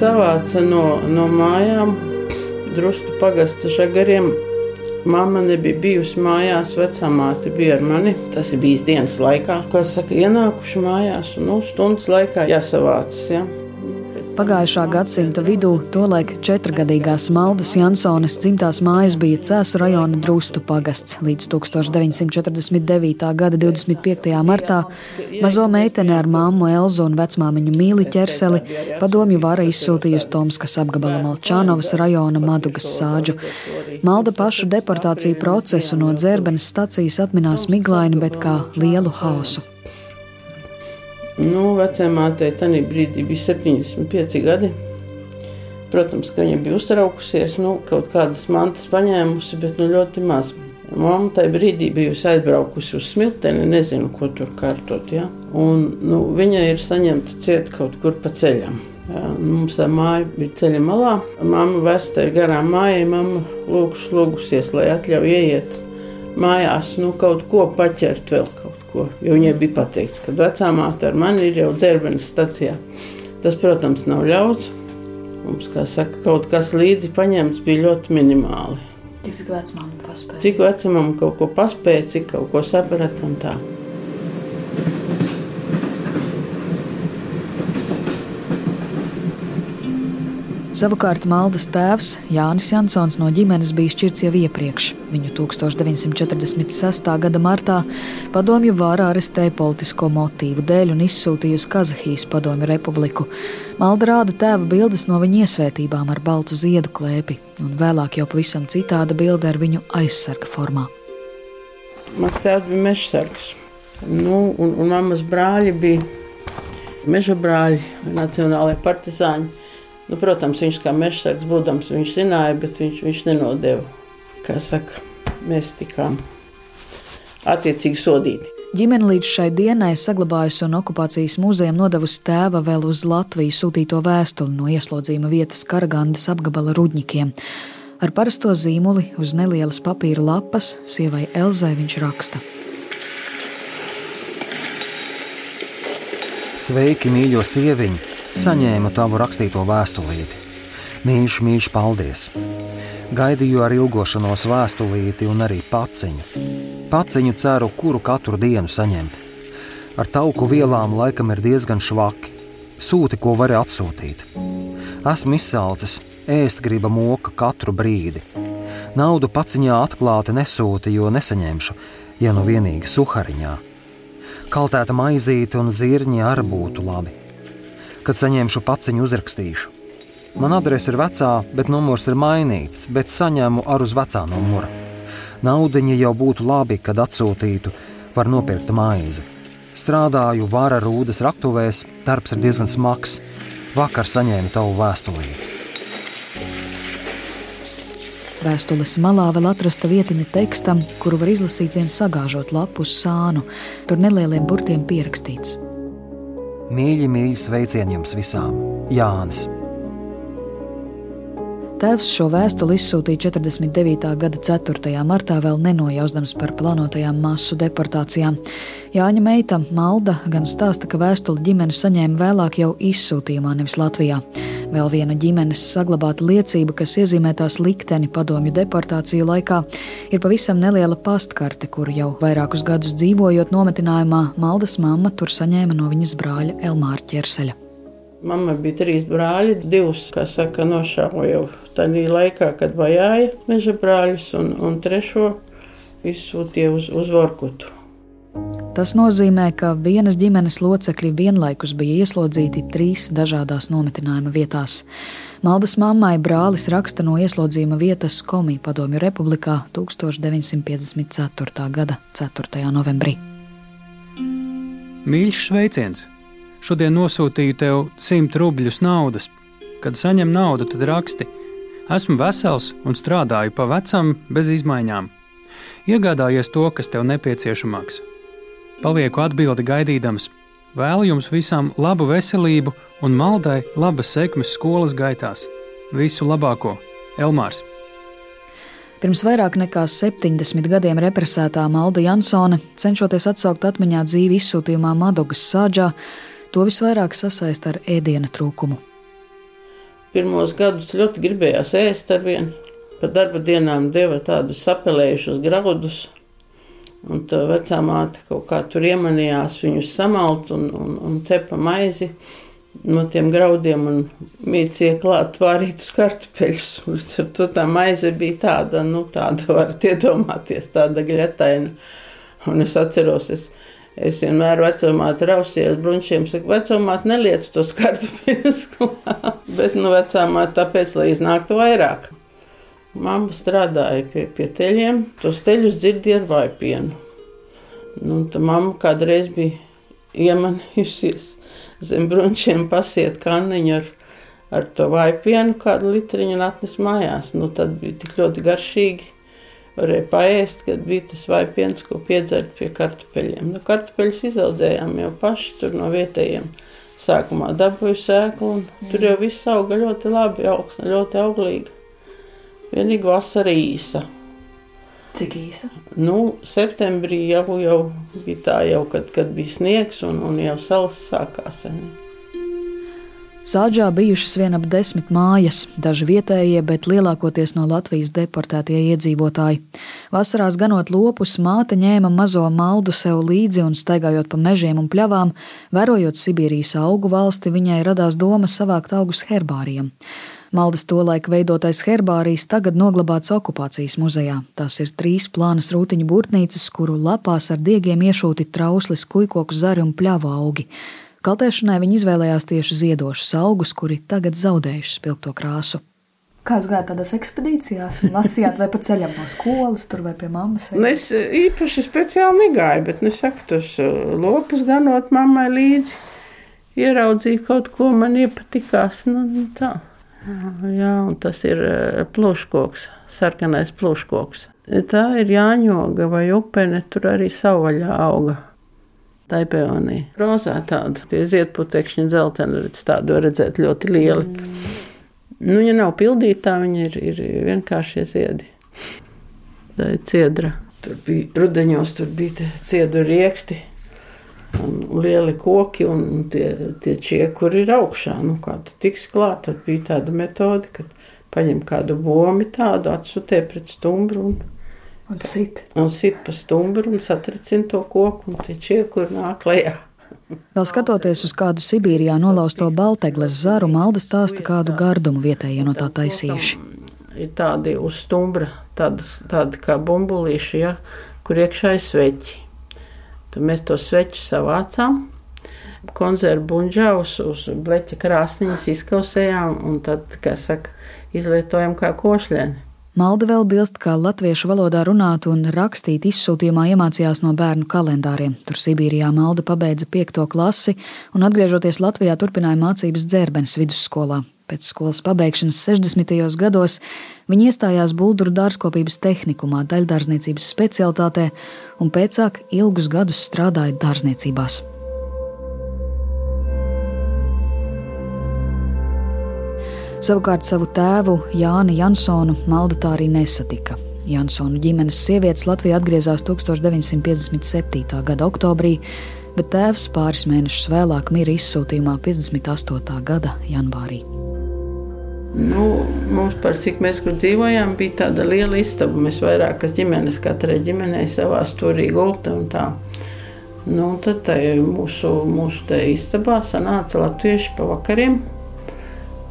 savāca no, no mājām, drustu pagasta žagariem. Mama nebija bijusi mājās, vecāmāte bija ar mani. Tas ir bijis dienas laikā, kā saka, ienākuši mājās un nu, stundas laikā jāsavācas. Ja? Pagājušā gadsimta vidū tolaik četrgadīgās Maldas Jansonas dzimtās mājas bija Cēsu rajona Drustu pagasts. Līdz 1949. gada 25. martā mazo meiteni ar māmu Elzu un vecmāmiņu Mīli ķerseli padomju vara izsūtījusi Tomskas apgabala Malčānovas rajona Madugas sāģu. Malda pašu deportāciju procesu no dzērbenes stacijas atminās miglaini, bet kā lielu hausu. Nu, vecāmātei tajā brīdī bija 75 gadi. Protams, ka viņa bija uztraukusies, nu, kaut kādas mantas paņēmusi, bet nu, ļoti maz. Māma tajā brīdī bijusi aizbraukusi uz smilteni, nezinu, ko tur kārtot. Ja? Un, nu, viņa ir saņemta ciet kaut kur pa ceļam. Jā, mums tā māja bija ceļa malā. Māma vestai garām mājai, lūgus, lūgusies, lai atļauj ieiet mājās, nu, kaut ko paķert vēl kaut ko. Jo viņai bija pateikts, ka vecā māte ar mani ir jau dzerbenes stacijā. Tas, protams, nav ļauts. Mums, kā saka, kaut kas līdzi paņemts bija ļoti minimāli. Cik vecmāmiņa paspēja? Cik vecumam kaut ko paspēja, cik kaut ko saprata un tā. Savukārt Maldas tēvs Jānis Jansons no ģimenes bija šķirts jau iepriekš. Viņu 1946. gada martā padomju vāra arestēja politisko motīvu dēļ un izsūtīja uz Kazahijas padomju republiku. Malda rāda tēva bildes no viņa iesvētībām ar baltu ziedu klēpi, un vēlāk jau pavisam citāda bilde ar viņu aizsarga formā. Mans tēvs bija mežsargs, nu, un, un mammas brāļi bija meža brāļi, nacionālajie partizāņi. Nu, protams, viņš kā mežsargs būdams, viņš zināja, bet viņš, viņš nenodeva. Kā saka, mēs tikām attiecīgi sodīti. Ģimene līdz šai dienai saglabājusi un okupācijas muzejam nodevusi tēva vēl uz Latviju sūtīto vēstuli no ieslodzījuma vietas Karagandas apgabala rudņikiem. Ar parasto zīmoli uz nelielas papīra lapas sievai Elzai viņš raksta. Sveiki, mīļo sieviņu! Saņēmu tavu rakstīto vēstulīti. Mīļš, mīļš, paldies! Gaidīju ar ilgošanos vēstulīti un arī paciņu. Paciņu ceru, kuru katru dienu saņemt. Ar tauku vielām laikam ir diezgan švaki. Sūti, ko vari atsūtīt. Esmu izsalcis, ēst griba moka katru brīdi. Naudu paciņā atklāti nesūti, jo nesaņemšu, ja nu vienīgi suhariņā. Kaltēta maizīte un zirņi arī būtu labi. Kad saņemšu paciņu, uzrakstīšu. Man adrese ir vecā, bet numurs ir mainīts, bet saņēmu ar uz vecā numura. Naudiņa jau būtu labi, kad atsūtītu, var nopirkt maizi. Strādāju vara rūdas raktuvēs, darbs ir diezgan smags. Vakar saņēmu tavu vēstulīti. Vēstules malā vēl atrasta vietiņa tekstam, kuru var izlasīt vien sagāžot lapu uz sānu. Tur nelieliem burtiem pierakstīts: Mīļi, mīļi sveicieni jums visām! Jānis! Tēvs šo vēstuli izsūtīja 49. gada 4. martā, vēl nenojausdams par plānotajām masu deportācijām. Jāņa meita Malda gan stāsta, ka vēstuli ģimene saņēma vēlāk jau izsūtījumā, nevis Latvijā. Vēl viena ģimenes saglabāta liecība, kas iezīmē tās likteni padomju deportāciju laikā, ir pavisam neliela pastkarte, kur jau vairākus gadus dzīvojot nometinājumā, Maldas mamma tur saņēma no viņas brāļa Elmāra ķerseļa. Mamma bija trīs brāļi, divus, kā saka, nošāva jau tajā laikā, kad vajāja meža brāļus, un, un trešo izsūtīja uz, uz Vorkutu. Tas nozīmē, ka vienas ģimenes locekļi vienlaikus bija ieslodzīti trīs dažādās nometinājuma vietās. Maldas mammai brālis raksta no ieslodzījuma vietas Komija Padomju Republikā 1954. gada 4. novembrī. Mīļš sveiciens! Šodien nosūtīju tev 100 rubļus naudas. Kad saņem naudu, tad raksti: Esmu vesels un strādāju pa vecam, bez izmaiņām. Iegādājies to, kas tev nepieciešamāks Palieku atbildi gaidīdams. Vēlu jums visām labu veselību un maldai labas sekmes skolas gaitās. Visu labāko, Elmārs! Pirms vairāk nekā 70 gadiem represētā Malda Jansone, cenšoties atsaukt atmiņā dzīvi izsūtījumā Madogas sāģā, to visvairāk sasaista ar ēdiena trūkumu. Pirmos gadus ļoti gribējās ēst ar vienu. Pa darba dienām deva tādus sapelējušus graudus. Un tā vecā māte kaut kā tur iemanījās viņus samalt un, un, un cepa maizi no tiem graudiem un mītīja klāt vārītus kartupeļus. Līdz ar to tā maize bija tāda, nu tāda varat iedomāties, tāda gļetaina. Un es atceros, es, es vienmēr vecumāte rausījos bruņšiem, saku, vecumāte neliec tos kartupeļus klāt. Bet, nu, vecumāte tāpēc, lai iznāktu vairāk. Mama strādāja pie, pie teļiem, tos teļus dzirdēja ar vaipienu. Nu, tā mamma kādreiz bija iemanījusies zem brunčiem, pasiet kanniņu ar, ar to vaipienu, kādu litriņu un atnes mājās. Nu, tad bija tik ļoti garšīgi. Varēja paēst, kad bija tas vaipiens, ko piedzert pie kartupeļiem. Nu, kartupeļus izaudzējām jau paši tur no vietējiem. Sākumā dabūju sēklu, un tur jau viss auga ļoti labi, augsne ļoti auglīga. Vienīgi vasara īsa. Cik īsa? Nu, septembrī jau, jau bija tā, jau, kad, kad bija sniegs un, un jau salas sākās. Sāģā bijušas vien ap desmit mājas, daži vietējie, bet lielākoties no Latvijas deportētie iedzīvotāji. Vasarās ganot lopus, māte ņēma mazo maldu sev līdzi un staigājot pa mežiem un pļavām, vērojot Sibīrijas augu valsti, viņai radās doma savākt augus herbārijam. Maldas tolaik veidotais herbārijs tagad noglabāts okupācijas muzejā. Tās ir trīs plānas rūtiņu būrtnīcas, kuru lapās ar diegiem iešūti trauslis, kuikoku zari un pļāvu augi. Kaltēšanai viņi izvēlējās tieši ziedošus augus, kuri tagad zaudējuši spilgto krāsu. Kā jūs gājāt tādās ekspedīcijās, lasījāt vai pa ceļam no skolas, tur vai pie mammas? Nu, es īpaši speciāli negāju, bet nu, saku, tos uh, lopus ganot mammai līdzi. Ieraudzīju kaut ko, man iepatikās. Nu, nu tā. Jā, un tas ir eh, plūškoks, sarkanais plūškoks. Tā ir jāņoga vai upene, tur arī savvaļā auga. Tā ir peonija. Rozā tāda, tie ziedputekšņi dzelteni, redz tādu redzēt ļoti lieli. Mm. Nu, ja nav pildītā, viņi ir, ir vienkāršie ziedi. Tā ir ciedra. Tur bija rudeņos, tur bija ciedu rieksti lieli koki un tie, tie čiekuri ir augšā. Nu, kā tas tiks klāt, tad bija tāda metode, kad paņem kādu bomi tādu, atsutē pret stumbru un, un sit. Un sit pa stumbru un satricina to koku un tie čiekuri nāk lejā. Vēl skatoties uz kādu Sibīrijā nolausto baltegles zaru, malda stāsta kādu gardumu vietējie no tā taisījuši. Ir tādi uz stumbra, tādas, tādi kā bumbulīši, ja, kur iekšā ir sveķi. Tad mēs to sveču savācām, konzervu buļģā uz, uz bleķa krāsniņas izkausējām un tad, kā saka, izlietojam kā košļēni. Malda vēl bilst, ka latviešu valodā runāt un rakstīt izsūtījumā iemācījās no bērnu kalendāriem. Tur Sibīrijā Malda pabeidza piekto klasi un, atgriežoties Latvijā, turpināja mācības dzērbenes vidusskolā. Pēc skolas pabeigšanas 60. gados viņa iestājās Bulduru dārzkopības tehnikumā, daļdārzniecības specialitātē un pēcāk ilgus gadus strādāja dārzniecībās. Savukārt savu tēvu Jāni Jansonu Malda tā arī nesatika. Jansonu ģimenes sievietes Latvijā atgriezās 1957. gada oktobrī, bet tēvs pāris mēnešus vēlāk mira izsūtījumā 58. gada janvārī. Nu, mums, par cik mēs tur dzīvojām, bija tāda liela istaba. Mēs vairākas ģimenes, katrai ģimenei savā stūrī gulta un tā. Nu, tad mūsu, mūsu istabā sanāca latvieši pa vakariem,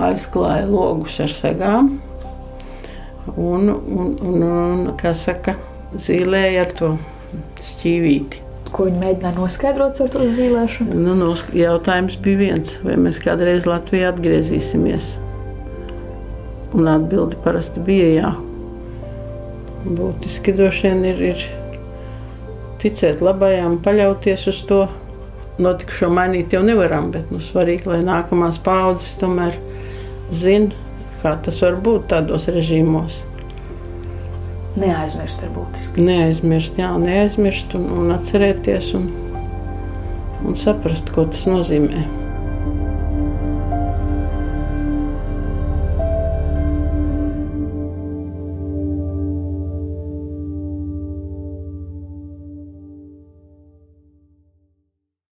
aizklāja logus ar segām un, un, un, un kā saka, zīlēja ar to šķīvīti. Ko viņi mēģināja noskaidrot ar to zīlēšanu? Nu, nos, jautājums bija viens, vai mēs kādreiz Latvijā atgriezīsimies. Un atbildi parasti bija jā. Būtiski droši vien ir, ir ticēt labajām, paļauties uz to. Notikušo mainīt jau nevaram, bet nu, svarīgi, lai nākamās paudzes tomēr zina, kā tas var būt tādos režīmos. Neaizmirst ir būtiski. Neaizmirst, jā, neaizmirst un, un atcerēties un, un saprast, ko tas nozīmē.